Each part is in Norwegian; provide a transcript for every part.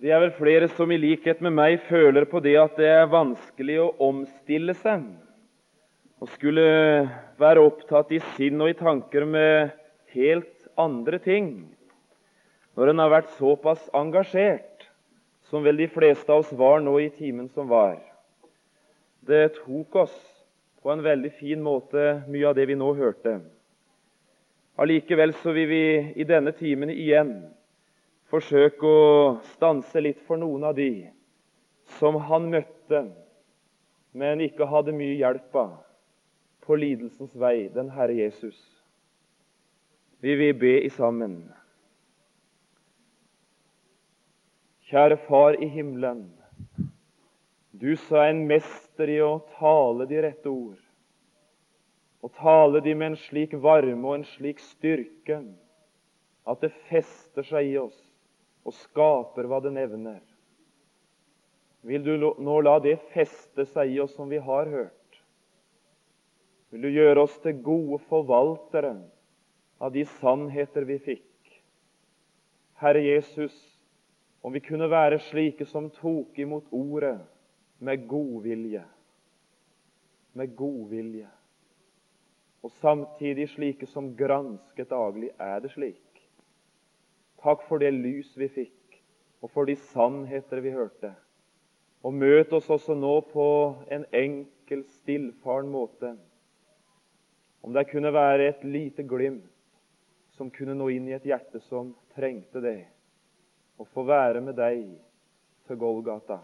Det er vel flere som i likhet med meg føler på det at det er vanskelig å omstille seg og skulle være opptatt i sinn og i tanker med helt andre ting når en har vært såpass engasjert som vel de fleste av oss var nå i timen som var. Det tok oss på en veldig fin måte mye av det vi nå hørte. Allikevel så vil vi i denne timen igjen forsøke å stanse litt for noen av de som han møtte, men ikke hadde mye hjelp av på lidelsens vei, den Herre Jesus. Vi vil be i sammen. Kjære Far i himmelen. Du sa en mester i å tale de rette ord. Og tale de med en slik varme og en slik styrke at det fester seg i oss og skaper hva det nevner. Vil du nå la det feste seg i oss som vi har hørt? Vil du gjøre oss til gode forvaltere av de sannheter vi fikk? Herre Jesus, om vi kunne være slike som tok imot ordet med godvilje. Med godvilje. Og samtidig slike som gransket daglig. Er det slik? Takk for det lys vi fikk, og for de sannheter vi hørte. Og møt oss også nå på en enkel, stillfaren måte. Om det kunne være et lite glimt som kunne nå inn i et hjerte som trengte det, og få være med deg til Golgata.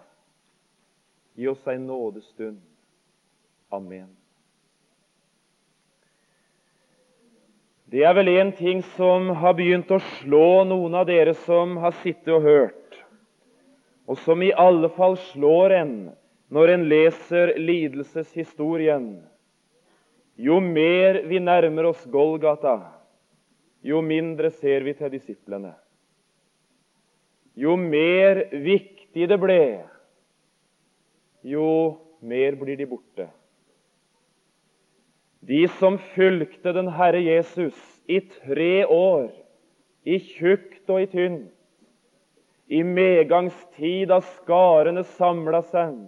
Gi oss ei nådestund. Amen. Det er vel en ting som har begynt å slå noen av dere som har sittet og hørt, og som i alle fall slår en når en leser lidelseshistorien. Jo mer vi nærmer oss Golgata, jo mindre ser vi til disiplene. Jo mer viktig det ble, jo mer blir de borte. De som fulgte den Herre Jesus i tre år, i tjukt og i tynt, i medgangstid da skarene samla seg,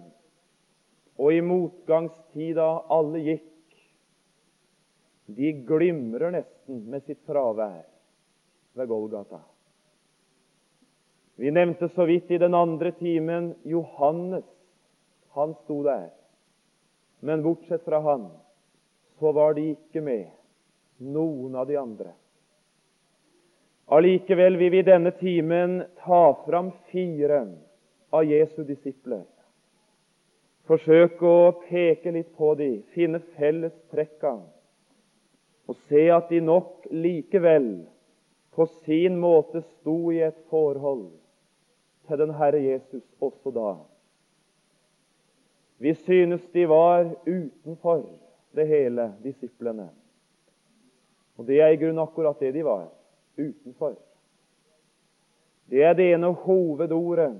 og i motgangstid da alle gikk, de glimrer nesten med sitt fravær ved Golgata. Vi nevnte så vidt i den andre timen Johannes. Han sto der. Men bortsett fra han så var de ikke med, noen av de andre. Allikevel vil vi i denne timen ta fram fire av Jesu disipler. Forsøke å peke litt på dem, finne felles trekka, og se at de nok likevel på sin måte sto i et forhold til den Herre Jesus også da. Vi synes de var utenfor det hele, disiplene. Og det er i grunnen akkurat det de var utenfor. Det er det ene hovedordet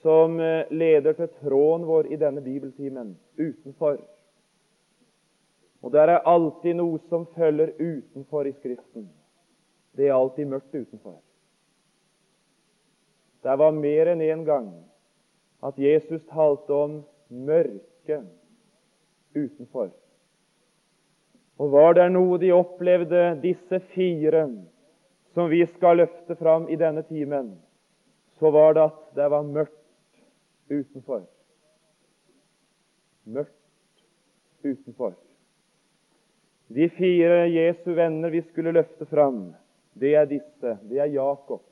som eh, leder til tråden vår i denne bibeltimen utenfor. Og det er alltid noe som følger utenfor i Skriften. Det er alltid mørkt utenfor. Det var mer enn én en gang at Jesus talte om mørke utenfor. Og var det noe de opplevde, disse fire som vi skal løfte fram i denne timen, så var det at det var mørkt utenfor. Mørkt utenfor. De fire Jesu venner vi skulle løfte fram, det er disse. Det er Jakob.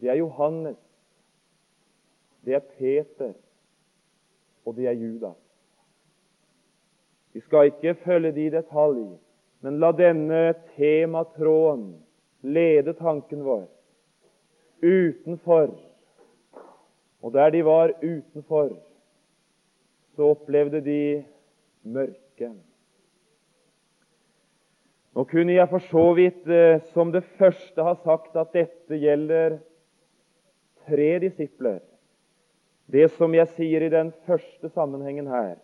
Det er Johannes. Det er Peter. Og det er Judas. Vi skal ikke følge de i detalj, men la denne tematråden lede tanken vår utenfor. Og der de var utenfor, så opplevde de mørket. Nå kunne jeg for så vidt eh, som det første ha sagt at dette gjelder tre disipler. Det som jeg sier i den første sammenhengen her,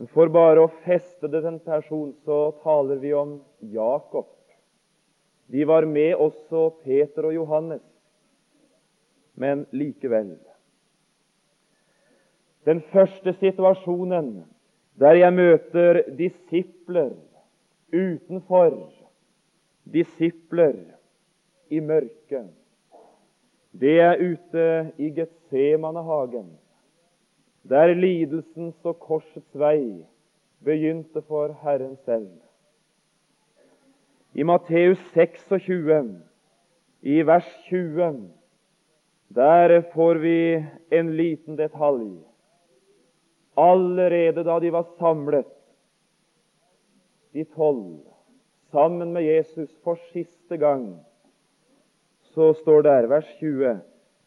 men For bare å feste det til en person, så taler vi om Jakob. De var med også Peter og Johannes. men likevel. Den første situasjonen der jeg møter disipler utenfor, disipler i mørket, det er ute i Getsemanehagen, der lidelsens og korsets vei begynte for Herren selv. I Matteus 26, i vers 20, der får vi en liten detalj Allerede da de var samlet, de tolv, sammen med Jesus for siste gang, så står der, vers 20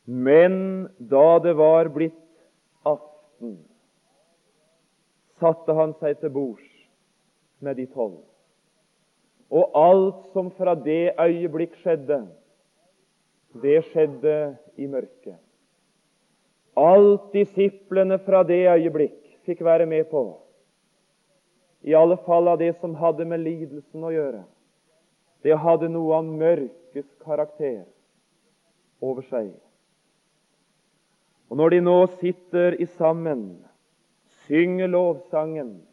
Men da det var blitt aften, satte han seg til bords med de tolv. Og alt som fra det øyeblikk skjedde, det skjedde i mørket. Alt disiplene fra det øyeblikk fikk være med på, i alle fall av det som hadde med lidelsen å gjøre, det hadde noe av mørkets karakter over seg. Og når de nå sitter i sammen, synger lovsangen,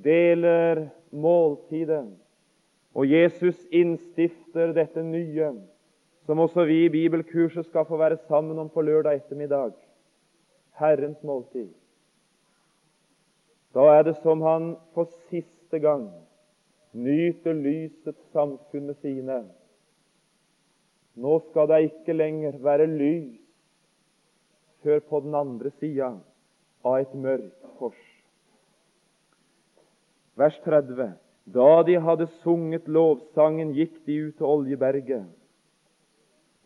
deler måltidet, og Jesus innstifter dette nye, som også vi i bibelkurset skal få være sammen om på lørdag ettermiddag, Herrens måltid. Da er det som han for siste gang nyter lysets samfunn med sine. Nå skal det ikke lenger være lys før på den andre sida av et mørkt kors. Vers 30. Da de hadde sunget lovsangen, gikk de ut til Oljeberget.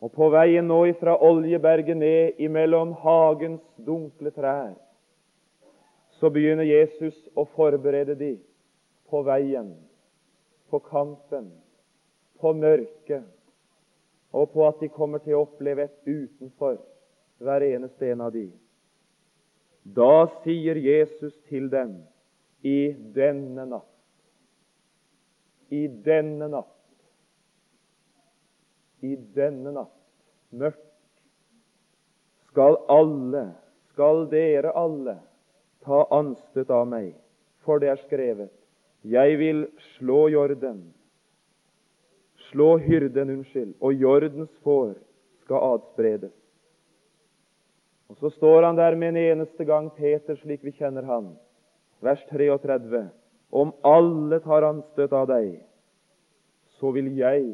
Og på veien nå ifra Oljeberget ned imellom hagens dunkle trær, så begynner Jesus å forberede de på veien, på kampen, på mørket, og på at de kommer til å oppleve et utenfor, hver eneste en av de. Da sier Jesus til dem i denne natt I denne natt i denne natt, mørkt, skal alle, skal dere alle, ta anstøt av meg, for det er skrevet, jeg vil slå jorden, slå hyrden, unnskyld, og jordens får skal adspredes. Og Så står han der med en eneste gang, Peter, slik vi kjenner han, vers 33. Om alle tar anstøt av deg, så vil jeg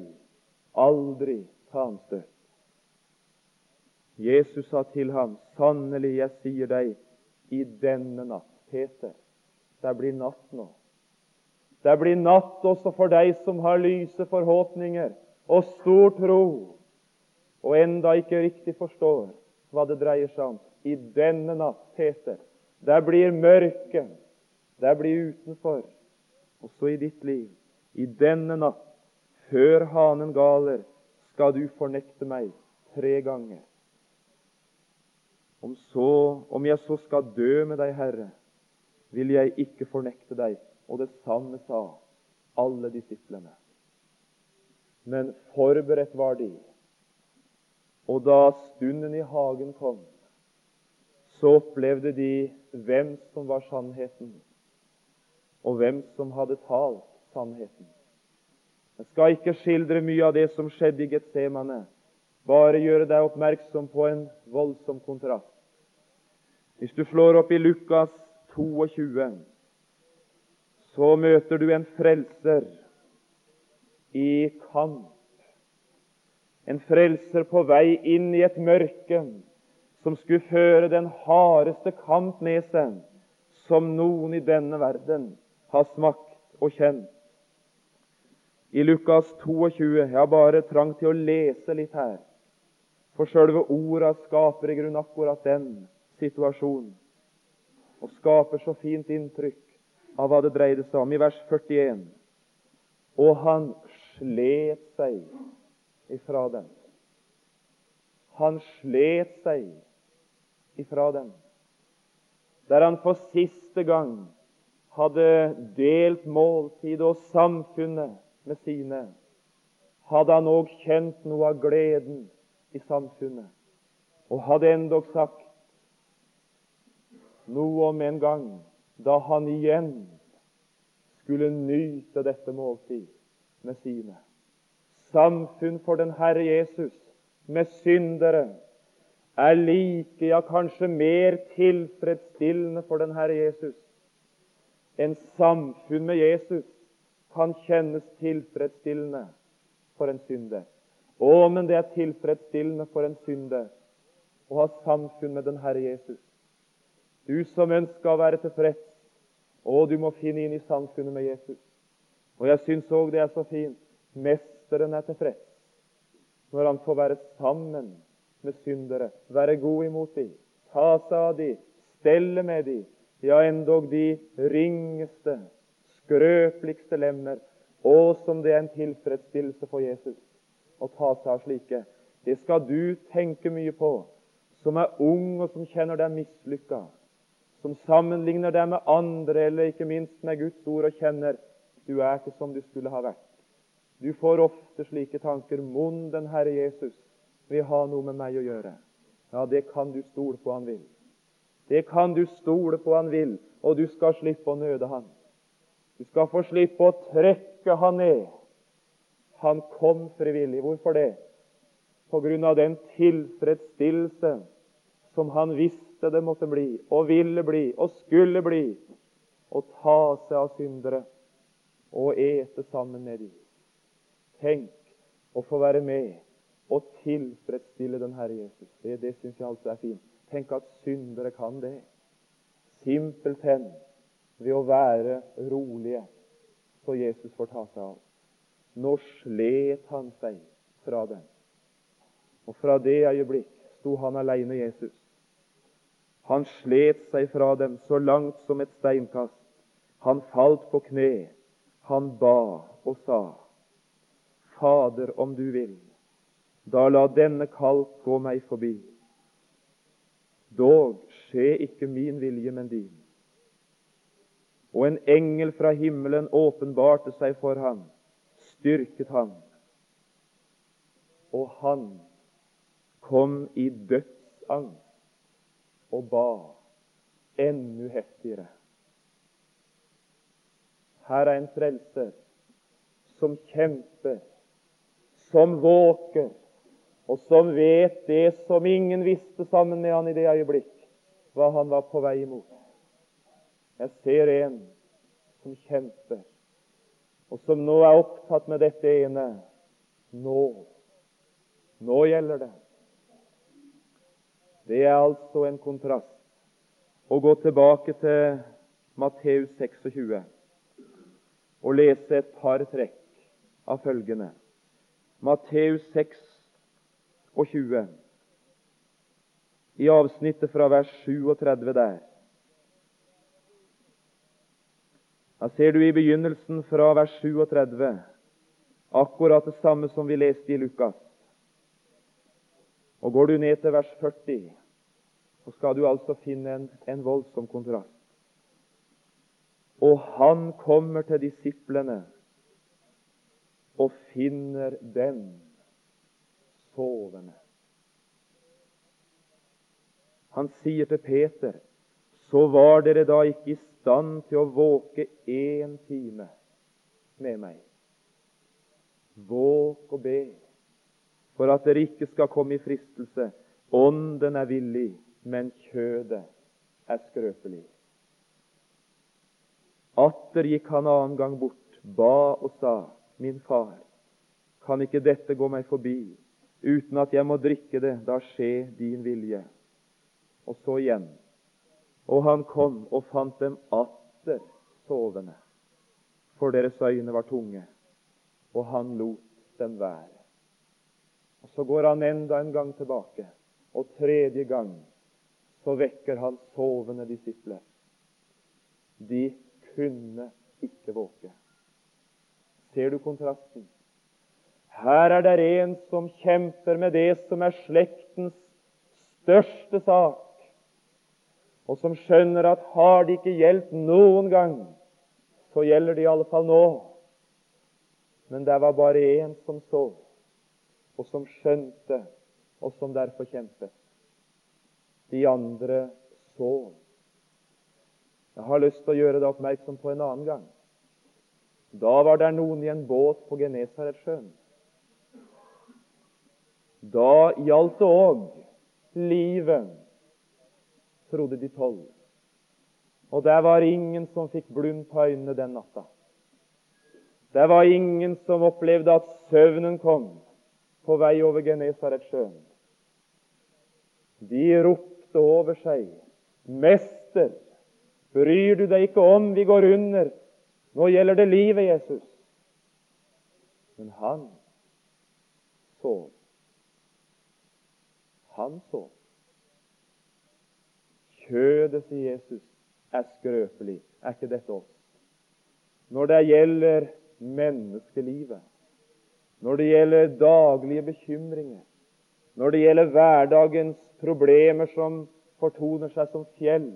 aldri ta anstøt. Jesus sa til ham, sannelig, jeg sier deg, i denne natt, Peter, det blir natt nå. Det blir natt også for deg som har lyse forhåpninger og stor tro, og enda ikke riktig forstår hva det dreier seg om. I denne natt, Peter, der blir mørket, der blir utenfor, også i ditt liv. I denne natt før hanen galer, skal du fornekte meg tre ganger. Om, så, om jeg så skal dø med deg, Herre, vil jeg ikke fornekte deg. Og det samme sa alle disiplene. Men forberedt var de. Og da stunden i hagen kom, så opplevde de hvem som var sannheten, og hvem som hadde talt sannheten. Jeg skal ikke skildre mye av det som skjedde i Getsemane, bare gjøre deg oppmerksom på en voldsom kontrast. Hvis du slår opp i Lukas 22, så møter du en frelser i kamp. En frelser på vei inn i et mørke som skulle føre den hardeste kamp med seg som noen i denne verden har smakt og kjent i Lukas 22. Jeg har bare trang til å lese litt her. For sjølve orda skaper i grunn akkurat den situasjonen. Og skaper så fint inntrykk av hva det dreide seg om. I vers 41. Og han slet seg ifra dem. Han slet seg ifra dem. Der han for siste gang hadde delt måltid og samfunnet med sine, hadde han òg kjent noe av gleden i samfunnet. og hadde endog sagt noe om en gang da han igjen skulle nyte dette måltid med sine. Samfunn for den Herre Jesus med syndere er like, ja kanskje mer tilfredsstillende for den Herre Jesus enn samfunn med Jesus kan kjennes tilfredsstillende for en synder. Å, men det er tilfredsstillende for en synder å ha samfunn med den Herre Jesus. Du som ønsker å være tilfreds, å, du må finne inn i samfunnet med Jesus. Og jeg syns òg det er så fint. Mesteren er tilfreds når han får være sammen med syndere, være god imot dem, ta seg av dem, stelle med dem, ja, endog de ringeste, skrøpeligste lemmer. Og som det er en tilfredsstillelse for Jesus å ta seg av slike. Det skal du tenke mye på, som er ung og som kjenner deg mislykka, som sammenligner deg med andre, eller ikke minst med Guds ord, og kjenner du er ikke som du skulle ha vært. Du får ofte slike tanker. Mon den Herre Jesus vil ha noe med meg å gjøre. Ja, det kan du stole på han vil. Det kan du stole på han vil, og du skal slippe å nøde han. Du skal få slippe å trekke han ned. Han kom frivillig. Hvorfor det? På grunn av den tilfredsstillelse som han visste det måtte bli, og ville bli, og skulle bli, å ta seg av syndere og ete sammen med dem. Tenk å få være med og tilfredsstille den Herre Jesus. Det, det syns jeg altså er fint. Tenk at syndere kan det. Simpelthen ved å være rolige, så Jesus får ta seg av. Nå slet han seg fra dem. Og fra det øyeblikk sto han alene, Jesus. Han slet seg fra dem så langt som et steinkast. Han falt på kne. Han ba og sa, Fader, om du vil, da la denne kalk gå meg forbi. Dog skje ikke min vilje, men din. Og en engel fra himmelen åpenbarte seg for ham, styrket ham. Og han kom i dødsangst og ba enda heftigere. Her er en frelser som kjemper, som våker, og som vet det som ingen visste sammen med han i det øyeblikk, hva han var på vei imot. Jeg ser en som kjemper, og som nå er opptatt med dette ene. Nå. Nå gjelder det. Det er altså en kontrast. Å gå tilbake til Matteus 26 og lese et par trekk av følgende. Matteus 6 og 20. I avsnittet fra vers 37 der. Da ser du i begynnelsen fra vers 37 akkurat det samme som vi leste i Lukas. Og Går du ned til vers 40, så skal du altså finne en, en voldsom kontrast. Og han kommer til disiplene og finner den sovende. Han sier til Peter, så var dere da ikke i stand til å våke én time med meg. Våk og be, for at dere ikke skal komme i fristelse. Ånden er villig, men kjødet er skrøpelig. Atter gikk han annen gang bort, ba og sa, Min far, kan ikke dette gå meg forbi? uten at jeg må drikke det. Da skje din vilje. Og så igjen. Og han kom og fant dem atter sovende, for deres øyne var tunge, og han lot dem være. Og Så går han enda en gang tilbake, og tredje gang så vekker han sovende disipler. De kunne ikke våke. Ser du kontrasten? Her er det en som kjemper med det som er slektens største sak, og som skjønner at har det ikke gjeldt noen gang, så gjelder det i alle fall nå. Men det var bare én som så, og som skjønte, og som derfor kjempet. De andre så. Jeg har lyst til å gjøre deg oppmerksom på en annen gang. Da var det noen i en båt på Genesaretsjøen. Da gjaldt det òg livet, trodde de tolv. Og det var ingen som fikk blund på øynene den natta. Det var ingen som opplevde at søvnen kom på vei over Genesaretsjøen. De ropte over seg, 'Mester, Bryr du deg ikke om vi går under? Nå gjelder det livet, Jesus. Men han sov. Han sov. Kjødet, sier Jesus, er skrøpelig. Er ikke dette oss? Når det gjelder menneskelivet, når det gjelder daglige bekymringer, når det gjelder hverdagens problemer som fortoner seg som fjell,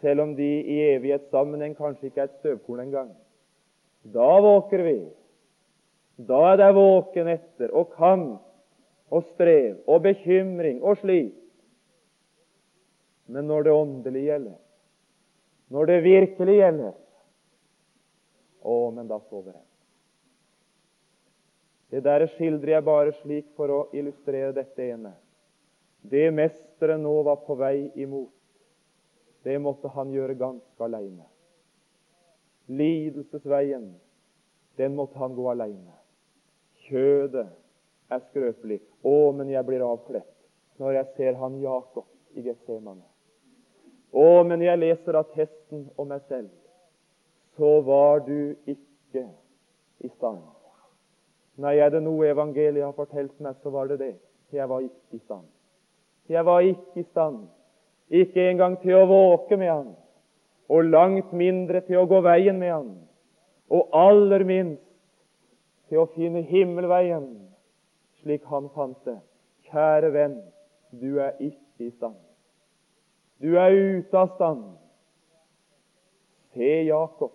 selv om de i evighetssammenheng kanskje ikke er et støvkorn engang. Da våker vi. Da er det våken etter og kamp og strev og bekymring og slit. Men når det åndelig gjelder, når det virkelig gjelder Å, men da sover jeg. Det der skildrer jeg bare slik for å illustrere dette ene. Det mesteren nå var på vei imot, det måtte han gjøre ganske alene. Lidelsesveien, den måtte han gå alene. Kjødet er skrøpelig. Å, men jeg blir avkledt når jeg ser han Jakob i Getsemane. Å, men jeg leser attesten om meg selv. Så var du ikke i stand. Nei, er det noe evangeliet har fortalt meg, så var det det. Jeg var ikke i stand. Jeg var ikke i stand ikke engang til å våke med han, og langt mindre til å gå veien med han, og aller minst til å finne himmelveien slik han fant det. Kjære venn, du er ikke i stand. Du er ute av stand. Se Jakob.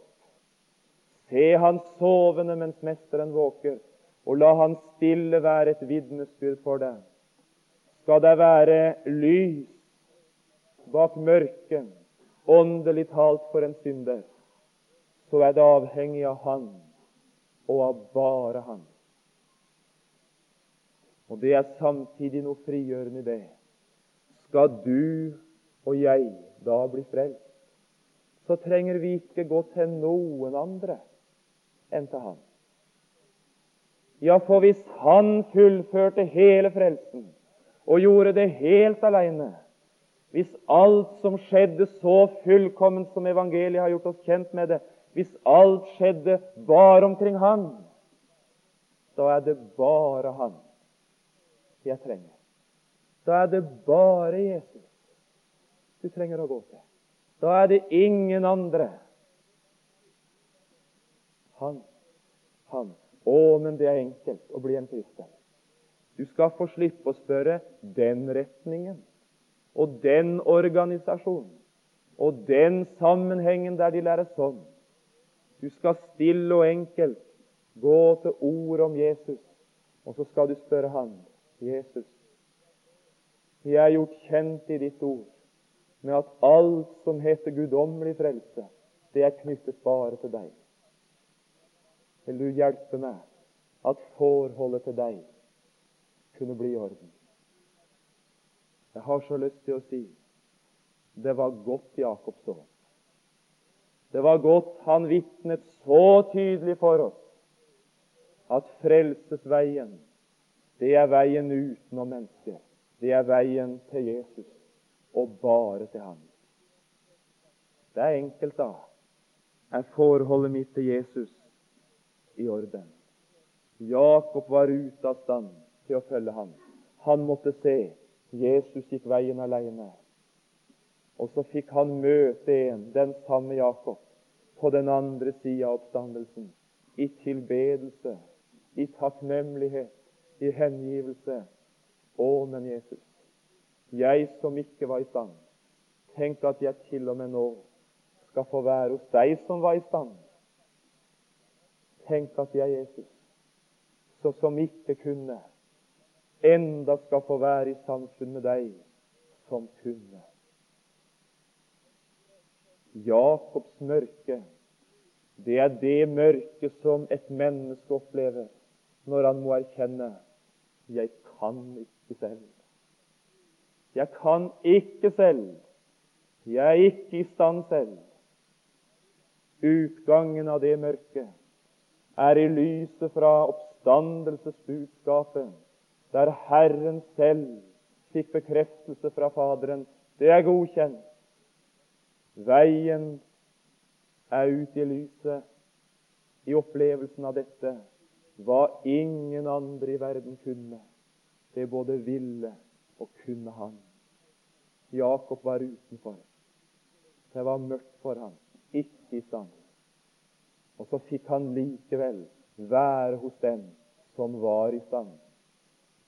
Se han sovende mens mesteren våker, og la han stille være et vitnesbyrd for deg. Skal det være lys bak mørket, åndelig talt for en synder, så er det avhengig av Han og av bare Han. Og det er samtidig noe frigjørende i det. Skal du og jeg da bli frelst, så trenger vi ikke gå til noen andre enn til Han. Ja, for hvis Han fullførte hele frelsen og gjorde det helt alene, hvis alt som skjedde så fullkomment som evangeliet har gjort oss kjent med det, hvis alt skjedde bare omkring Han, da er det bare Han jeg trenger. Da er det bare Jesus du trenger å gå til. Da er det ingen andre. Han. Han. Å, men det er enkelt å bli en kristen. Du skal få slippe å spørre den retningen og den organisasjonen og den sammenhengen der de lærer sånn. Du skal stille og enkelt gå til ord om Jesus, og så skal du spørre han, Jesus, jeg er gjort kjent i ditt ord med at alt som heter guddommelig frelse, det er knyttet bare til deg. Vil du hjelpe meg at forholdet til deg kunne bli i orden? Jeg har så lyst til å si det var godt Jakob så. Det var godt han vitnet så tydelig for oss at frelsesveien, det er veien utenom mennesket. Det er veien til Jesus, og bare til ham. Det er enkelt, da. Er forholdet mitt til Jesus i orden? Jakob var ute av stand til å følge ham. Han måtte se Jesus gikk veien alene. Og så fikk han møte en, den samme Jakob, på den andre sida av oppstandelsen. I tilbedelse, i takknemlighet, i hengivelse. Å, men Jesus, jeg som ikke var i stand, tenk at jeg til og med nå skal få være hos deg som var i stand. Tenk at jeg, Jesus, så som ikke kunne, enda skal få være i samfunn med deg som kunne. Jakobs mørke, det er det mørke som et menneske opplever når han må erkjenne jeg kan ikke selv. Jeg kan ikke selv. Jeg er ikke i stand selv. Utgangen av det mørket er i lyset fra oppstandelsesbudskapet, der Herren selv fikk bekreftelse fra Faderen. Det er godkjent. Veien er ute i lyset i opplevelsen av dette hva ingen andre i verden kunne. Det både ville og kunne han. Jakob var utenfor. Det var mørkt for ham, ikke i stand. Og så fikk han likevel være hos dem som var i stand.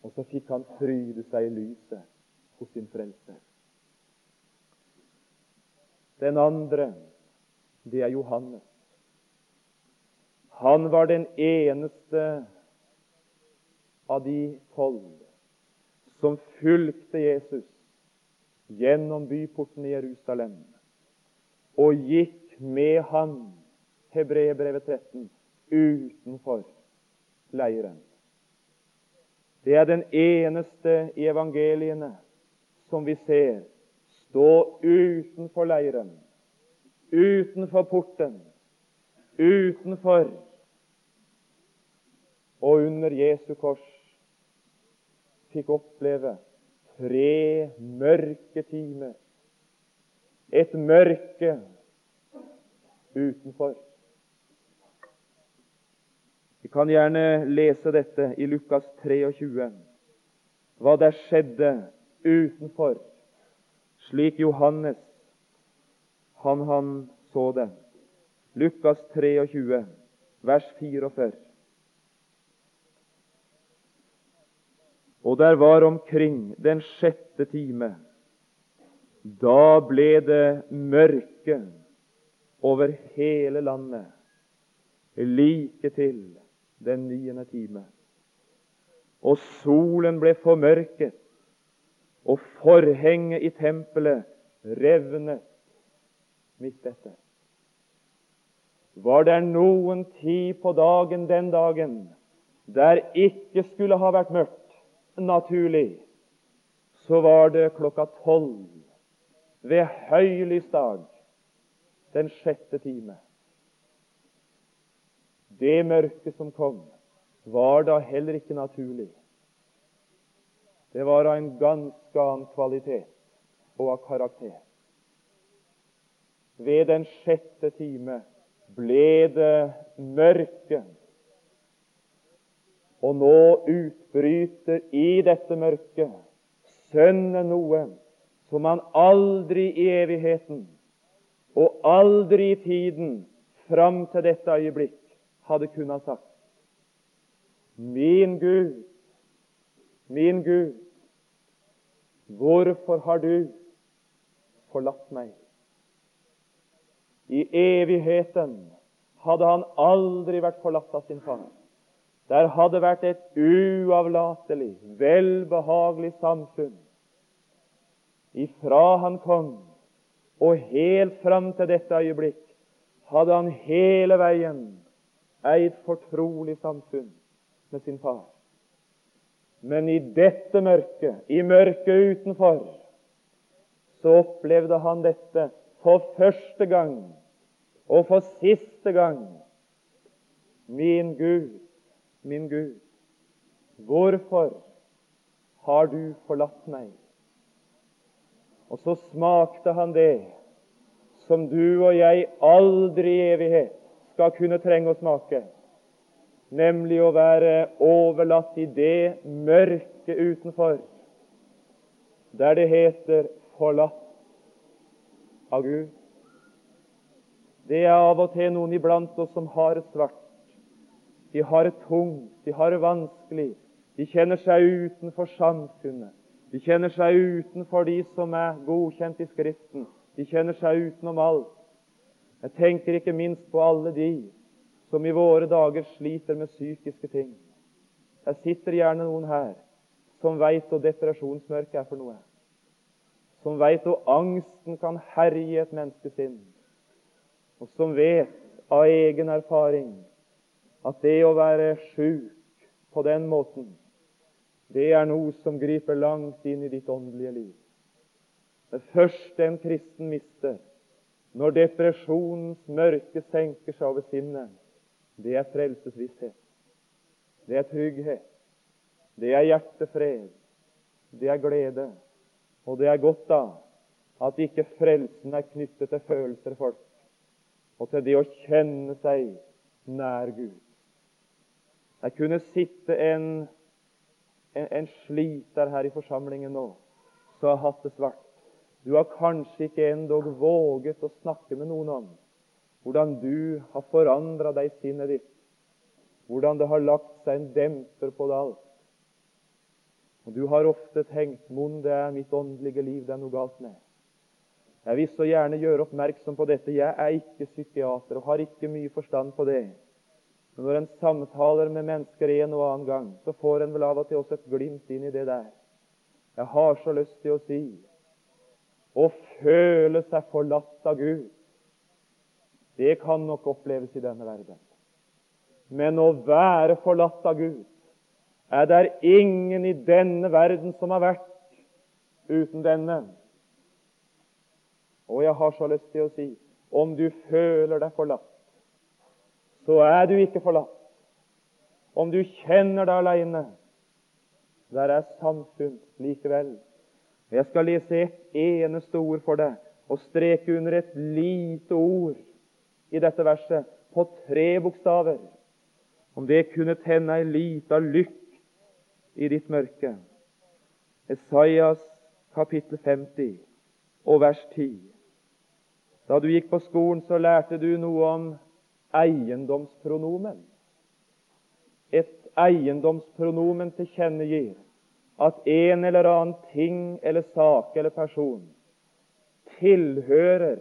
Og så fikk han fryde seg i lyset hos sin frelser. Den andre, det er Johannes. Han var den eneste av de tolv som fulgte Jesus gjennom byporten i Jerusalem og gikk med ham, Hebrebrevet 13, utenfor leiren. Det er den eneste i evangeliene som vi ser stå utenfor leiren, utenfor porten, utenfor og under Jesu kors fikk oppleve tre mørke timer. Et mørke utenfor. Vi kan gjerne lese dette i Lukas 23, hva der skjedde utenfor, slik Johannes han, han så det. Lukas 23, vers 44. Og der var omkring den sjette time. Da ble det mørke over hele landet, like til den niende time. Og solen ble formørket, og forhenget i tempelet revnet midt etter. Var det noen tid på dagen den dagen der ikke skulle ha vært mørkt, naturlig, så var det klokka tolv ved høylysdag den sjette time. Det mørket som kom, var da heller ikke naturlig. Det var av en ganske annen kvalitet og av karakter. Ved den sjette time ble det mørke og nå utbryter i dette mørket Sønnen noe som han aldri i evigheten og aldri i tiden fram til dette øyeblikk hadde kunnet sagt. Min Gud, min Gud, hvorfor har du forlatt meg? I evigheten hadde han aldri vært forlatt av sin far. Der hadde vært et uavlatelig, velbehagelig samfunn. Ifra han kom og helt fram til dette øyeblikk hadde han hele veien eid fortrolig samfunn med sin far. Men i dette mørket, i mørket utenfor, så opplevde han dette for første gang og for siste gang. Min Gud, min Gud, hvorfor har du forlatt meg? Og så smakte han det som du og jeg aldri i evighet skal kunne trenge å smake, nemlig å være overlatt i det mørket utenfor, der det heter 'forlatt av Gud'. Det er av og til noen iblant oss som har det svart. De har det tungt, de har det vanskelig. De kjenner seg utenfor samfunnet. De kjenner seg utenfor de som er godkjent i Skriften. De kjenner seg utenom alt. Jeg tenker ikke minst på alle de som i våre dager sliter med psykiske ting. Jeg sitter gjerne noen her som veit hva depresjonsmørket er for noe. Som veit hva angsten kan herje et menneskesinn. og som vet av egen erfaring at det å være sjuk på den måten, det er noe som griper langt inn i ditt åndelige liv. Det første en kristen mister når depresjonens mørke senker seg over sinnet, det er frelsesvisshet. Det er trygghet. Det er hjertefred. Det er glede. Og det er godt da at ikke frelsen er knyttet til følelser folk, og til det å kjenne seg nær Gud. Jeg kunne sitte en, en, en sliter her i forsamlingen nå som har hatt det svart. Du har kanskje ikke endog våget å snakke med noen om hvordan du har forandra deg i sinnet ditt, hvordan det har lagt seg en demper på det alt. Og Du har ofte tenkt mon det er mitt åndelige liv det er noe galt med. Jeg vil så gjerne gjøre oppmerksom på dette. Jeg er ikke psykiater og har ikke mye forstand på det. Men når en samtaler med mennesker en og annen gang, så får en vel av og til også et glimt inn i det der. Jeg har så lyst til å si å føle seg forlatt av Gud, det kan nok oppleves i denne verden. Men å være forlatt av Gud er det ingen i denne verden som har vært uten denne. Og jeg har så lyst til å si om du føler deg forlatt, så er du ikke forlatt. Om du kjenner deg aleine, der er samfunn likevel. Jeg skal lese et eneste ord for deg og streke under et lite ord i dette verset på tre bokstaver. Om det kunne tenne ei lita lykt i ditt mørke. Esaias kapittel 50 og vers 10. Da du gikk på skolen, så lærte du noe om eiendomspronomen. Et eiendomspronomen tilkjennegir at en eller annen ting eller sak eller person tilhører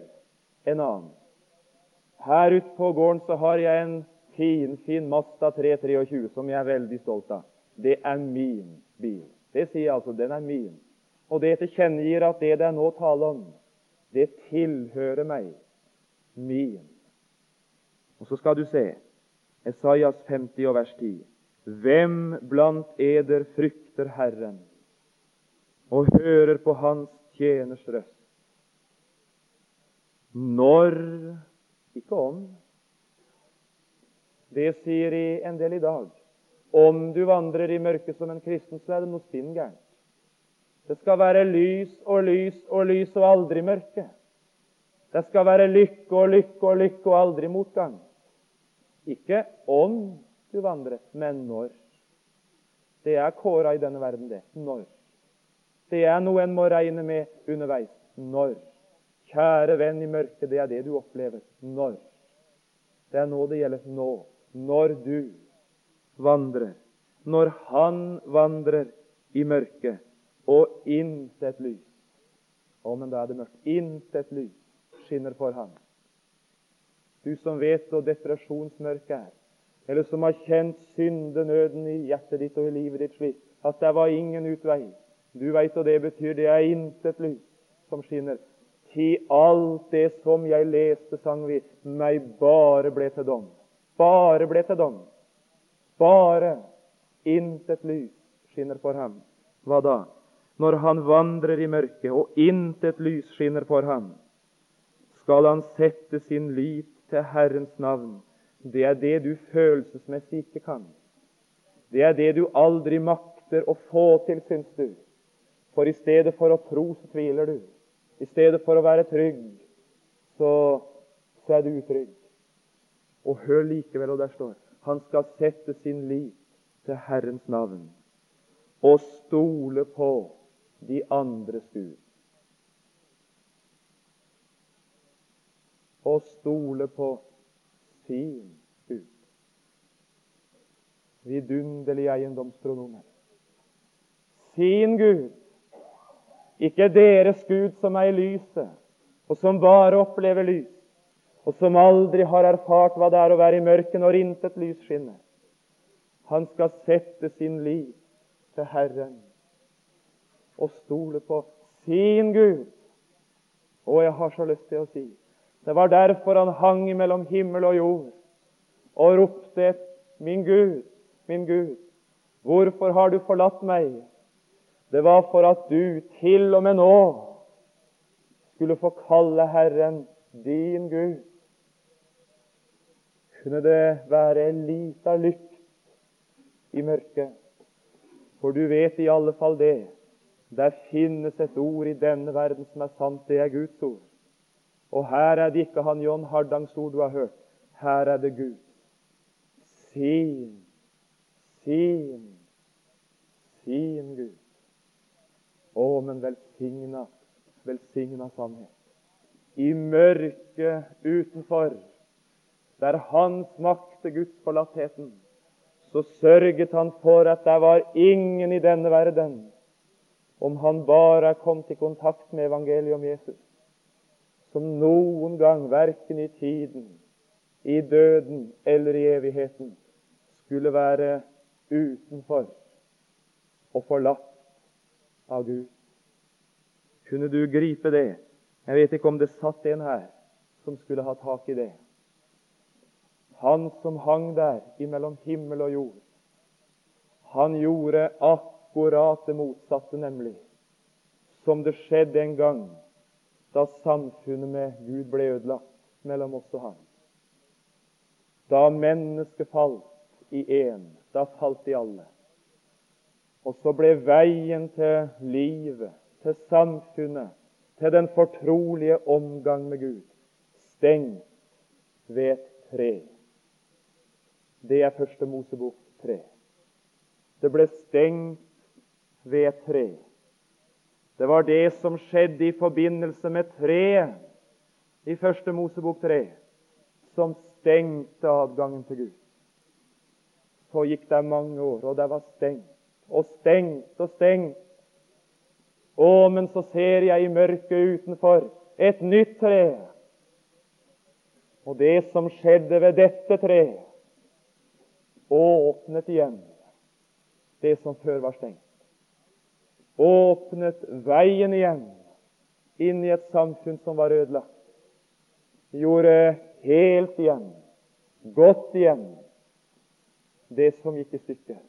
en annen. Her ute på gården så har jeg en fin, fin Mazda 323 som jeg er veldig stolt av. Det er min bil. Det sier jeg altså. Den er min. Og det tilkjennegir at det det er nå tale om, det tilhører meg. Min. Og så skal du se Esaias 50 og vers 10. Hvem blant eder frykter Herren og hører på Hans tjeners røst? Når ikke om. Det sier i en del i dag. Om du vandrer i mørket som en kristen, så er det noe spinn gærent. Det skal være lys og lys og lys og aldri mørke. Det skal være lykke og lykke og lykke og aldri motgang. Ikke om du vandrer, men når. Det er kåra i denne verden, det. Når. Det er noe en må regne med underveis. Når. Kjære venn i mørket, det er det du opplever. Når. Det er nå det gjelder. Nå. Når du vandrer. Når han vandrer i mørket, og intet lys. Å, men da er det mørkt. Intet lys skinner for ham. Du som vet hva depresjonsmørket er, eller som har kjent syndenøden i hjertet ditt og i livet ditt slik at det var ingen utvei. Du veit hva det betyr. Det er intet lys som skinner. Til alt det som jeg leste, sang vi, meg bare ble til dom. Bare ble til dom. Bare intet lys skinner for ham. Hva da? Når han vandrer i mørket, og intet lys skinner for ham, skal han sette sin lit til Herrens navn det er det du følelsesmessig ikke kan. Det er det du aldri makter å få til, syns du. For i stedet for å tro, så tviler du. I stedet for å være trygg, så, så er du utrygg. Og hør likevel, og der står han skal sette sin lit til Herrens navn og stole på de andres Gud. Og stole på sin Gud. Vidunderlig eiendomspronomen. Sin Gud. Ikke deres Gud som er i lyset, og som bare opplever lys, og som aldri har erfart hva det er å være i mørket når intet lys skinner. Han skal sette sin liv til Herren og stole på sin Gud. Og jeg har så lyst til å si Det var derfor han hang mellom himmel og jord og ropte et Min Gud, min Gud, hvorfor har du forlatt meg? Det var for at du til og med nå skulle få kalle Herren din Gud. Kunne det være en lita lykt i mørket? For du vet i alle fall det. Der finnes et ord i denne verden som er sant. Det er Guds ord. Og her er det ikke han John Hardangs ord du har hørt. Her er det Gud. Sin, sin, sin Gud. Å, men velsigna, velsigna sannhet. I mørket utenfor, der hans Guds gudsforlattheten, så sørget han for at det var ingen i denne verden, om han bare kom til kontakt med evangeliet om Jesus, som noen gang, verken i tiden, i døden eller i evigheten, skulle være utenfor og forlatt av Gud. Kunne du gripe det? Jeg vet ikke om det satt en her som skulle ha tak i det. Han som hang der imellom himmel og jord, han gjorde akkurat det motsatte, nemlig som det skjedde en gang da samfunnet med Gud ble ødelagt mellom oss og ham. Da mennesket falt i én, da falt de alle. Og så ble veien til livet, til samfunnet, til den fortrolige omgang med Gud stengt ved et tre. Det er første Mosebok tre. Det ble stengt ved et tre. Det var det som skjedde i forbindelse med treet i første Mosebok tre, som stengte adgangen til Gud. Så gikk det mange år, og det var stengt og stengt og stengt. Å, men så ser jeg i mørket utenfor et nytt tre. Og det som skjedde ved dette treet, åpnet igjen det som før var stengt. Åpnet veien igjen inn i et samfunn som var ødelagt. Gjorde helt igjen, godt igjen, det som gikk i stykker.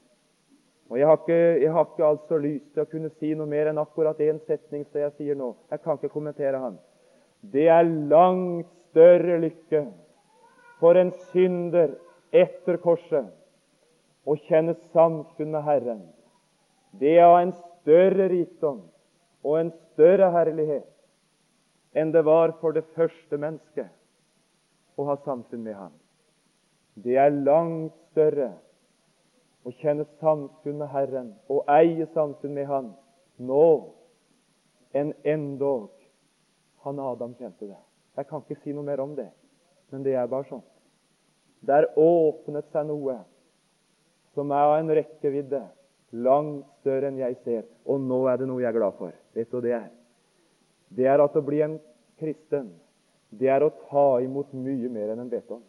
Og jeg har, ikke, jeg har ikke altså lyst til å kunne si noe mer enn akkurat én setning som jeg sier nå. Jeg kan ikke kommentere han. Det er langt større lykke for en synder etter korset å kjenne samfunn med Herren. Det er en større rikdom og en større herlighet enn det var for det første mennesket å ha samfunn med Ham. Det er langt større å kjenne samfunn med Herren og eie samfunn med Han nå enn endog han Adam kjente det. Jeg kan ikke si noe mer om det, men det er bare sånn. Der åpnet seg noe som er av en rekkevidde langt større enn jeg ser. Og nå er det noe jeg er glad for. Vet du hva det er? Det er at å bli en kristen, det er å ta imot mye mer enn en vet om.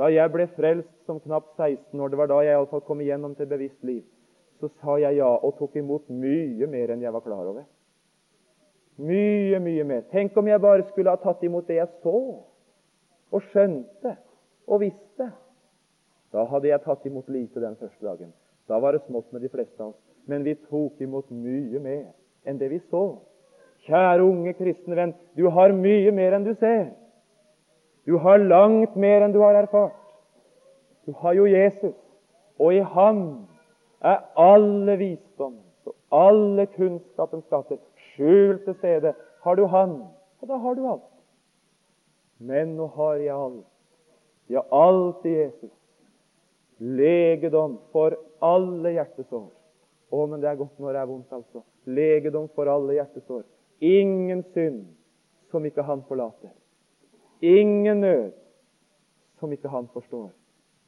Da jeg ble frelst som knapt 16 år, det var da jeg iallfall kom igjennom til bevisst liv, så sa jeg ja og tok imot mye mer enn jeg var klar over. Mye, mye mer. Tenk om jeg bare skulle ha tatt imot det jeg så og skjønte og visste. Da hadde jeg tatt imot lite den første dagen. Da var det smått med de fleste av oss. Men vi tok imot mye mer enn det vi så. Kjære unge kristne venn, du har mye mer enn du ser. Du har langt mer enn du har erfart. Du har jo Jesus, og i ham er alle visdommens og alle kunnskapens skatter skjult til stede. Har du Han, og da har du alt. Men nå har jeg alt. Ja, alt i Jesus. Legedom for alle hjertesår. Å, men det er godt når det er vondt, altså. Legedom for alle hjertesår. Ingen synd som ikke Han forlater. Ingen nød som ikke han forstår.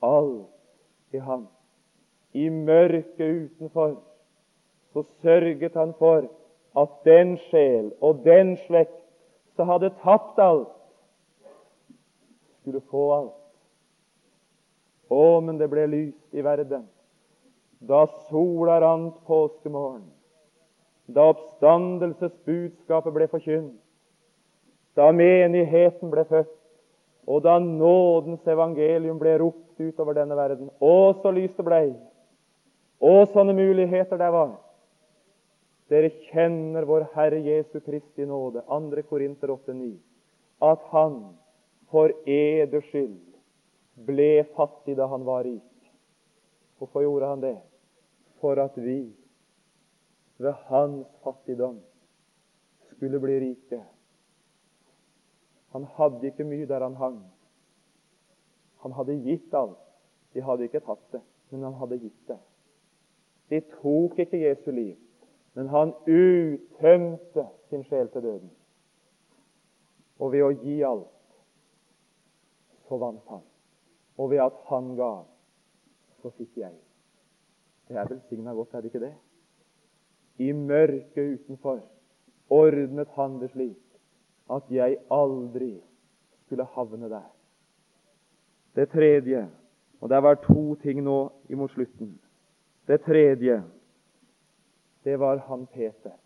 Alt i ham. I mørket utenfor så sørget han for at den sjel og den slekt som hadde tapt alt, skulle få alt. Å, men det ble lyst i verden da sola rant påskemorgen, da oppstandelsesbudskapet ble forkynt, da menigheten ble født, og da nådens evangelium ble ropt utover denne verden. Å, så lyst det blei! Å, sånne muligheter det var! Dere kjenner vår Herre Jesu Kristi nåde, 2. Korinter 8,9, at Han for eders skyld ble fattig da han var rik. Hvorfor gjorde han det? For at vi ved hans fattigdom skulle bli rike. Han hadde ikke mye der han hang. Han hadde gitt alt. De hadde ikke tatt det, men han hadde gitt det. De tok ikke Jesu liv, men han uttømte sin sjel til døden. Og ved å gi alt, så vant han. Og ved at han ga, så fikk jeg. Det er velsigna godt, er det ikke det? I mørket utenfor ordnet han det slik at jeg aldri skulle havne der. Det tredje Og det var to ting nå imot slutten. Det tredje, det var han Peter.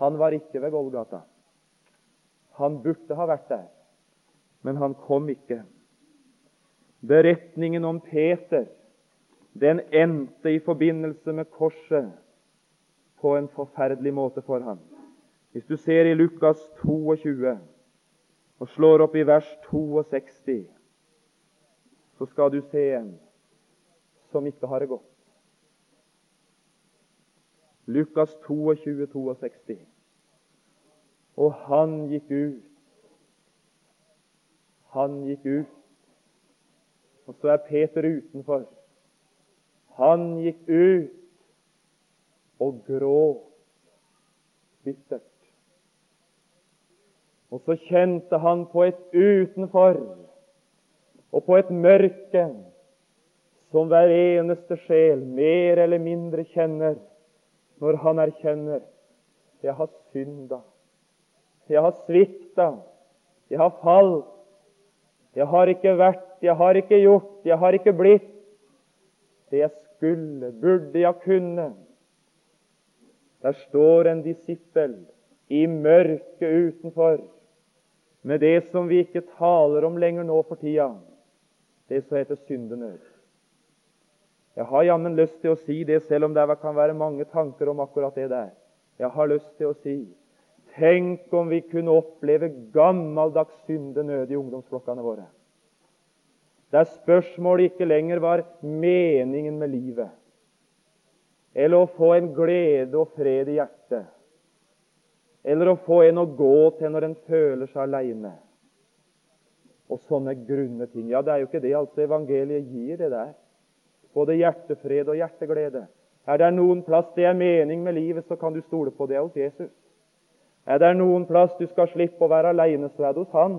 Han var ikke ved Golgata. Han burde ha vært der, men han kom ikke. Beretningen om Peter den endte i forbindelse med korset på en forferdelig måte for ham. Hvis du ser i Lukas 22 og slår opp i vers 62, så skal du se en som ikke har det godt. Lukas 22, 62. Og han gikk ut. Han gikk ut. Og så er Peter utenfor. Han gikk ut og gråt bittert. Og så kjente han på et utenfor og på et mørke som hver eneste sjel mer eller mindre kjenner når han erkjenner jeg har synda, jeg har svikta, jeg har falt, jeg har ikke vært, jeg har ikke gjort, jeg har ikke blitt det jeg skulle, burde, jeg kunne. Der står en disippel i mørket utenfor med det som vi ikke taler om lenger nå for tida, det som heter syndenød. Jeg har jammen lyst til å si det, selv om det kan være mange tanker om akkurat det der. Jeg har lyst til å si Tenk om vi kunne oppleve gammeldags syndenød i ungdomsflokkene våre. Der spørsmålet ikke lenger var meningen med livet, eller å få en glede og fred i hjertet, eller å få en å gå til når en føler seg aleine. Og sånne grunne ting. Ja, det er jo ikke det altså evangeliet gir, det der. Både hjertefred og hjerteglede. Er det noen plass det er mening med livet, så kan du stole på det hos Jesus. Er det noen plass du skal slippe å være aleine, så er det hos Han.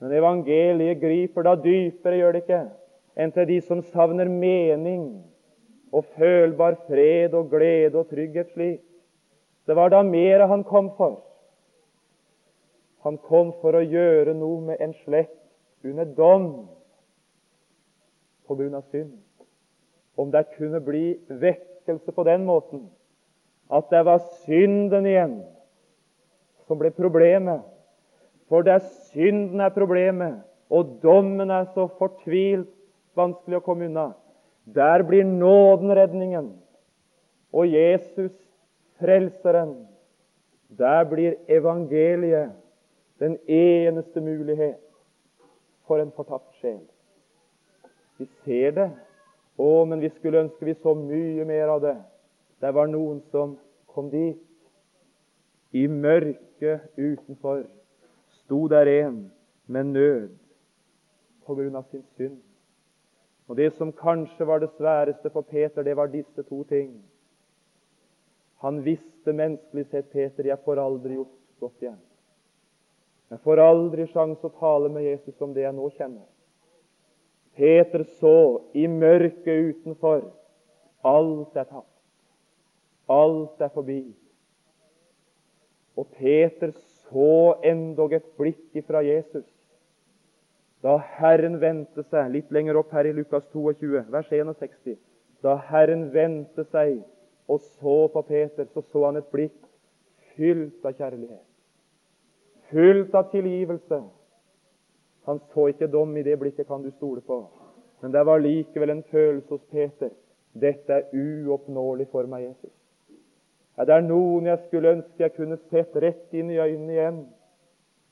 Men evangeliet griper da dypere, gjør det ikke, enn til de som savner mening og følbar fred og glede og trygghet slik. Det var da mer han kom for. Han kom for å gjøre noe med en slekt under dom på grunn av synd. Om det kunne bli vekkelse på den måten at det var synden igjen som ble problemet. For det er synden er problemet, og dommen er så fortvilt vanskelig å komme unna. Der blir nåden redningen. Og Jesus Frelseren. Der blir evangeliet den eneste mulighet for en fortapt sjel. Vi ser det. Å, men vi skulle ønske vi så mye mer av det. Det var noen som kom dit. I mørket utenfor sto der en med nød på grunn av sin synd. Og Det som kanskje var det sværeste for Peter, det var disse to ting. Han visste menneskelig sett, Peter, jeg får aldri gjort godt igjen. Jeg får aldri sjanse å tale med Jesus om det jeg nå kjenner. Peter så i mørket utenfor. Alt er tapt. Alt er forbi. Og Peter så endog et blikk ifra Jesus. Da Herren vendte seg Litt lenger opp her i Lukas 22, vers 61. Da Herren vendte seg og så på Peter, så så han et blikk fylt av kjærlighet. Fylt av tilgivelse. Han så ikke dom i det blikket, kan du stole på. Men det var likevel en følelse hos Peter. Dette er uoppnåelig for meg, Jesus. Ja, det er noen jeg skulle ønske jeg kunne sett rett inn i øynene igjen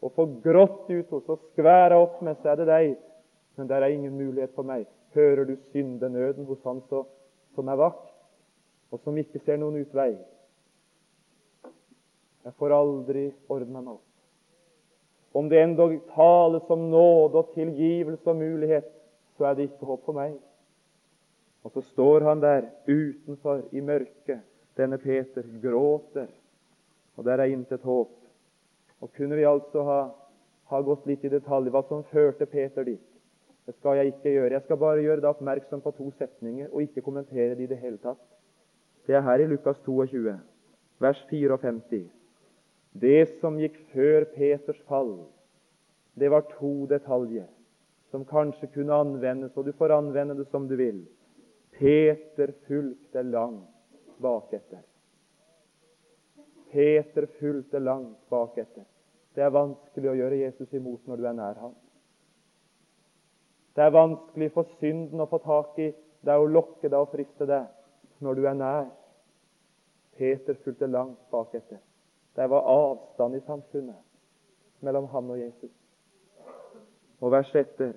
og få grått ut hos og skvære opp med, så er det deg. Men der er ingen mulighet for meg. Hører du syndenøden hos Han så, som er vakt, og som ikke ser noen utvei? Jeg får aldri ordna meg opp. Om det endog tales om nåde og tilgivelse og mulighet, så er det ikke håp for meg. Og så står han der utenfor i mørket, denne Peter, gråter, og der er intet håp. Og kunne vi altså ha, ha gått litt i detalj hva som førte Peter dit? Det skal jeg ikke gjøre. Jeg skal bare gjøre deg oppmerksom på to setninger og ikke kommentere det i det hele tatt. Det er her i Lukas 22, vers 54. Det som gikk før Peters fall, det var to detaljer som kanskje kunne anvendes, og du får anvende det som du vil. Peter fulgte langt baketter. Peter fulgte langt baketter. Det er vanskelig å gjøre Jesus imot når du er nær ham. Det er vanskelig for synden å få tak i deg og lokke deg og friste deg når du er nær. Peter fulgte langt baketter. Det var avstand i samfunnet mellom han og Jesus. Og vers etter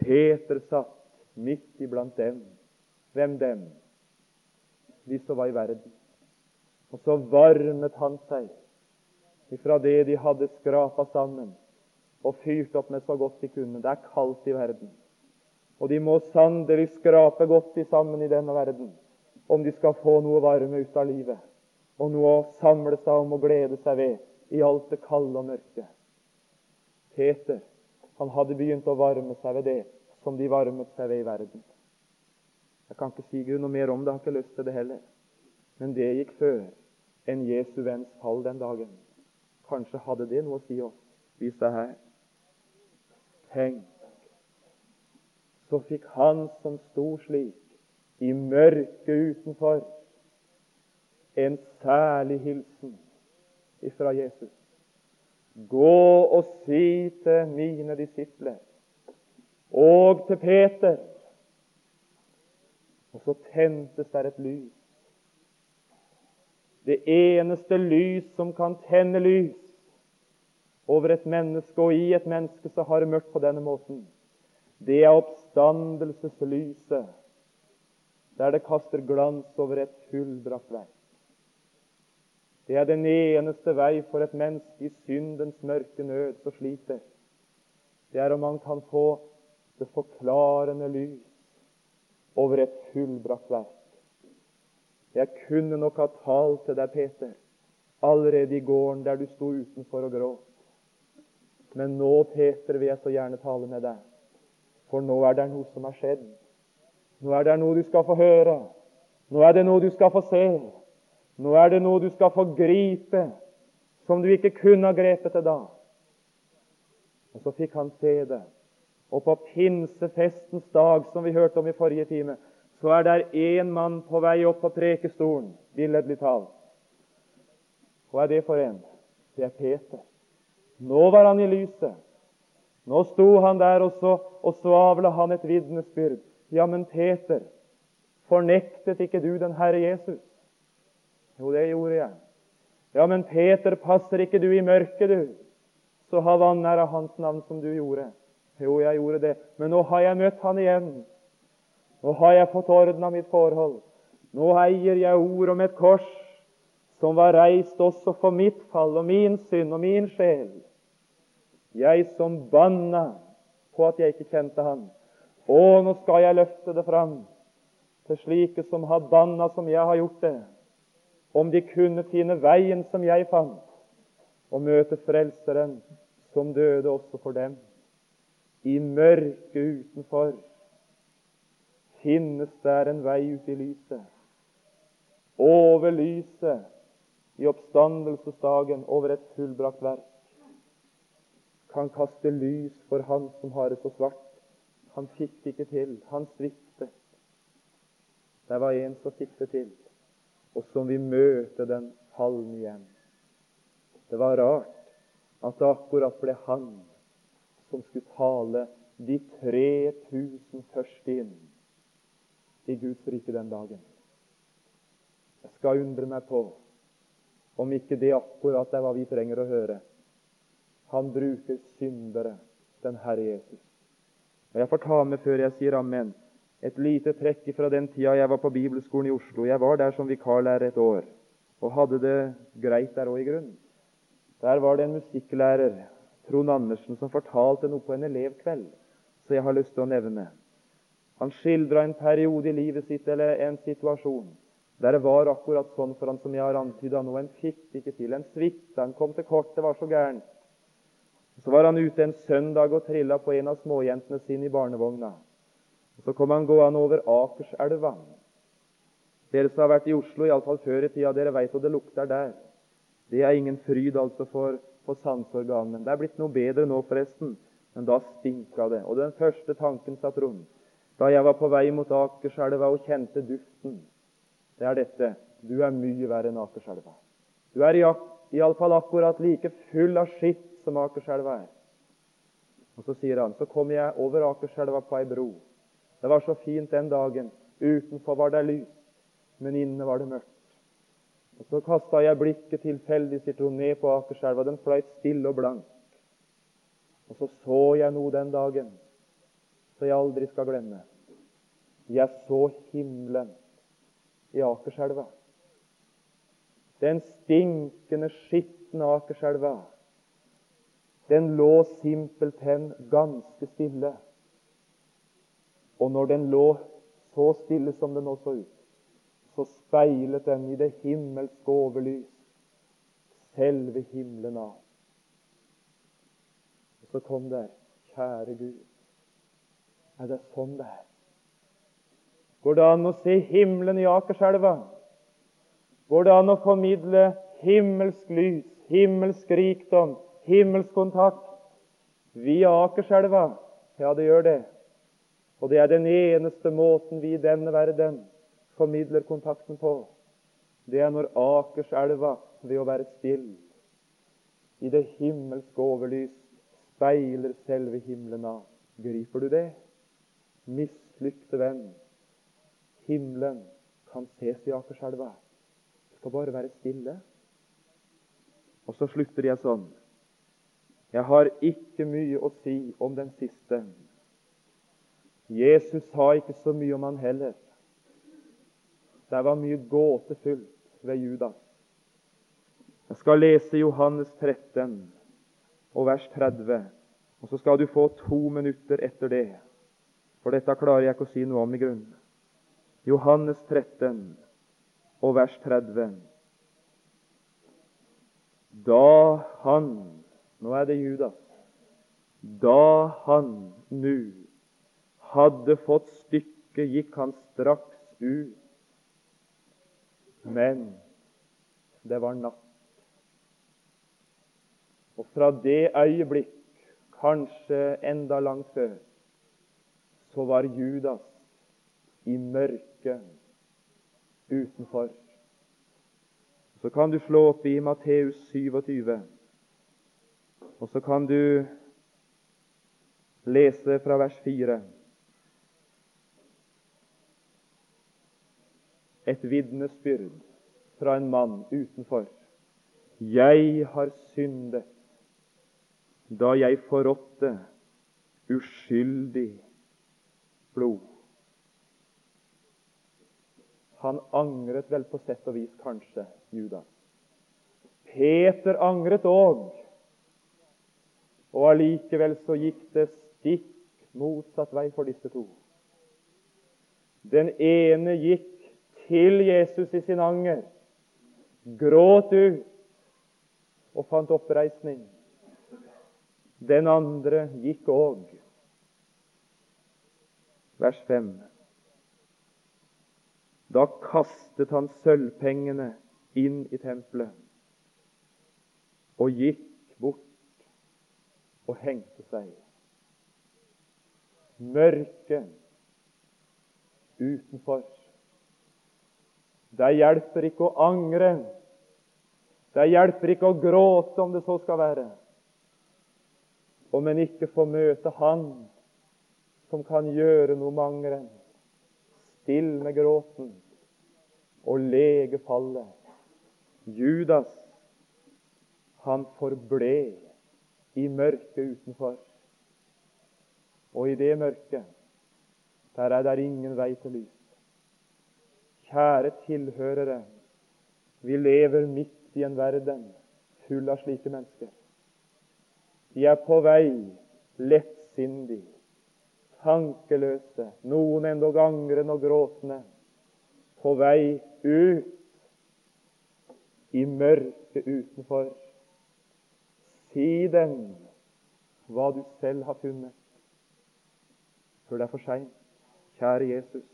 Peter satt midt iblant dem. Hvem dem? De som var i verden. Og så varmet han seg ifra det de hadde skrapa sammen og fyrt opp med så godt de kunne. Det er kaldt i verden. Og de må sannelig skrape godt sammen i denne verden om de skal få noe varme ut av livet og noe å samle seg om og glede seg ved i alt det kalde og mørke. Peter han hadde begynt å varme seg ved det som de varmet seg ved i verden. Jeg kan ikke si Gud noe mer om det, jeg har ikke lyst til det heller. Men det gikk før enn Jesu venns fall den dagen. Kanskje hadde det noe å si oss, vi er her. Tenk, så fikk han som sto slik, i mørket utenfor, en særlig hilsen ifra Jesus. Gå og si til mine disipler og til Peter Og så tentes der et lys. Det eneste lys som kan tenne lys over et menneske og i et menneske som har det mørkt på denne måten, det er oppstandelseslyset, der det kaster glans over et fullbrakt verk. Det er den eneste vei for et menneske i syndens mørke nød som sliter. Det er om han kan få det forklarende lys over et fullbrakt verk. Jeg kunne nok ha talt til deg, Peter, allerede i gården der du sto utenfor og gråt. Men nå, Peter, vil jeg så gjerne tale med deg, for nå er det noe som har skjedd. Nå er det noe du skal få høre. Nå er det noe du skal få se. Nå er det noe du skal få gripe som du ikke kunne ha grepet det da. Og så fikk han se det. Og på pinsefestens dag, som vi hørte om i forrige time, så er der én mann på vei opp på prekestolen, billedlig talt. Hva er det for en? Det er Peter. Nå var han i lyset. Nå sto han der, og så, og så avla han et vitnesbyrd. Ja, men Peter, fornektet ikke du den Herre Jesus? Jo, det gjorde jeg. Ja, men Peter, passer ikke du i mørket, du? Så ha vanære hans navn som du gjorde. Jo, jeg gjorde det. Men nå har jeg møtt han igjen. Nå har jeg fått ordna mitt forhold. Nå eier jeg ord om et kors som var reist også for mitt fall og min synd og min sjel. Jeg som banna på at jeg ikke kjente han. Å, nå skal jeg løfte det fram til slike som har banna som jeg har gjort det om de kunne finne veien som jeg fant, og møte Frelseren som døde også for dem. I mørket utenfor finnes der en vei ut i lyset. Over lyset i oppstandelsesdagen over et fullbrakt verk. Kan kaste lys for han som har det så svart. Han fikk det ikke til. Han sviktet. Det var en som fikk det til og som vi møte den fallen igjen. Det var rart. at det akkurat ble han som skulle tale de 3000 første inn i Guds rike den dagen. Jeg skal undre meg på om ikke det akkurat er hva vi trenger å høre. Han bruker syndere, den Herre Jesus. Og Jeg får ta med før jeg sier amen, et lite trekk fra den tida jeg var på bibelskolen i Oslo. Jeg var der som vikarlærer et år og hadde det greit der òg, i grunnen. Der var det en musikklærer, Trond Andersen, som fortalte noe på en elevkveld så jeg har lyst til å nevne. Han skildra en periode i livet sitt eller en situasjon der det var akkurat sånn for han som jeg har antyda nå. En fikk det ikke til. En svikta. Han kom til kort. Det var så gærent. Så var han ute en søndag og trilla på en av småjentene sine i barnevogna. Så kom han gående over Akerselva. Dere som har vært i Oslo, iallfall før i tida, dere veit hva det lukter der. Det er ingen fryd altså for, for sanseorganene. Det er blitt noe bedre nå, forresten, men da stinka det. Og den første tanken, sa Trond, da jeg var på vei mot Akerselva og kjente duften, det er dette du er mye verre enn Akerselva. Du er iallfall akkurat like full av skitt som Akerselva er. Og Så sier han så kom jeg over Akerselva på ei bro. Det var så fint den dagen. Utenfor var det lys, men inne var det mørkt. Og Så kasta jeg blikket tilfeldig sitt hun ned på Akerselva. Den fløyt stille og blank. Og så så jeg noe den dagen så jeg aldri skal glemme. Jeg så himmelen i Akerselva. Den stinkende, skitne Akerselva. Den lå simpelthen ganske stille. Og når den lå så stille som den nå så ut, så speilet den i det himmelske overlys selve himmelen av. Og så kom der Kjære Gud, er det sånn det er? Går det an å se himmelen i Akerselva? Går det an å formidle himmelsk lys, himmelsk rikdom, himmelsk kontakt via Akerselva? Ja, det gjør det. Og det er den eneste måten vi i denne verden formidler kontakten på. Det er når Akerselva, ved å være stille, i det himmelske overlys speiler selve himmelen av. Griper du det? Mislykte venn, himmelen kan ses i Akerselva. Du skal bare være stille. Og så slutter jeg sånn. Jeg har ikke mye å si om den siste. Jesus sa ikke så mye om han heller. Det var mye gåtefullt ved Judas. Jeg skal lese Johannes 13 og vers 30, og så skal du få to minutter etter det. For dette klarer jeg ikke å si noe om i grunnen. Johannes 13 og vers 30. Da han Nå er det Judas. Da han nu hadde fått stykket, gikk han straks ut. Men det var natt. Og fra det øyeblikk, kanskje enda langt før, så var Judas i mørket utenfor. Så kan du slå opp i Matteus 27, og så kan du lese fra vers 4. Et vitnesbyrd fra en mann utenfor. Jeg har syndet da jeg forrådte uskyldig blod. Han angret vel på sett og vis, kanskje, Judas. Peter angret òg. Og allikevel så gikk det stikk motsatt vei for disse to. Den ene gikk til Jesus i sin anger, gråt ut og fant oppreisning. Den andre gikk òg. Vers 5. Da kastet han sølvpengene inn i tempelet og gikk bort og hengte seg. Mørket utenfor. Det hjelper ikke å angre. Det hjelper ikke å gråte om det så skal være. om en ikke får møte Han som kan gjøre noe med angeren, stille gråten og lege fallet. Judas, han forble i mørket utenfor. Og i det mørket, der er det ingen vei til lys. Kjære tilhørere, vi lever midt i en verden full av slike mennesker. De er på vei lettsindige, tankeløse, noen endog angrende og gråtende, på vei ut i mørket utenfor. Si dem hva du selv har funnet, før det er for seint. Kjære Jesus.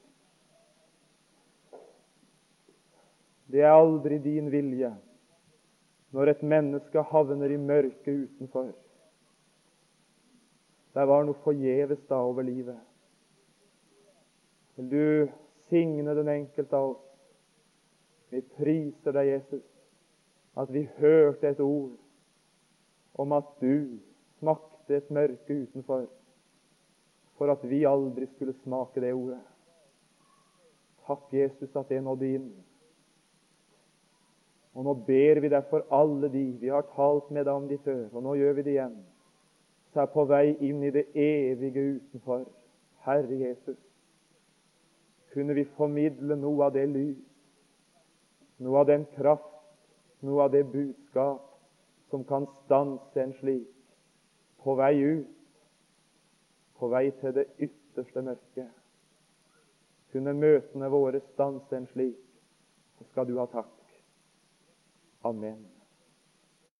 Det er aldri din vilje når et menneske havner i mørket utenfor. Det var noe forgjeves da over livet. Vil du signe den enkelte av oss? Vi priser deg, Jesus, at vi hørte et ord om at du smakte et mørke utenfor, for at vi aldri skulle smake det ordet. Takk, Jesus, at det nådde inn. Og nå ber vi deg for alle de vi har talt med deg om de før, og nå gjør vi det igjen, som er på vei inn i det evige utenfor. Herre Jesus, kunne vi formidle noe av det lys, noe av den kraft, noe av det budskap som kan stanse en slik på vei ut, på vei til det ytterste mørket. Kunne møtene våre stanse en slik, så skal du ha takk. Amen.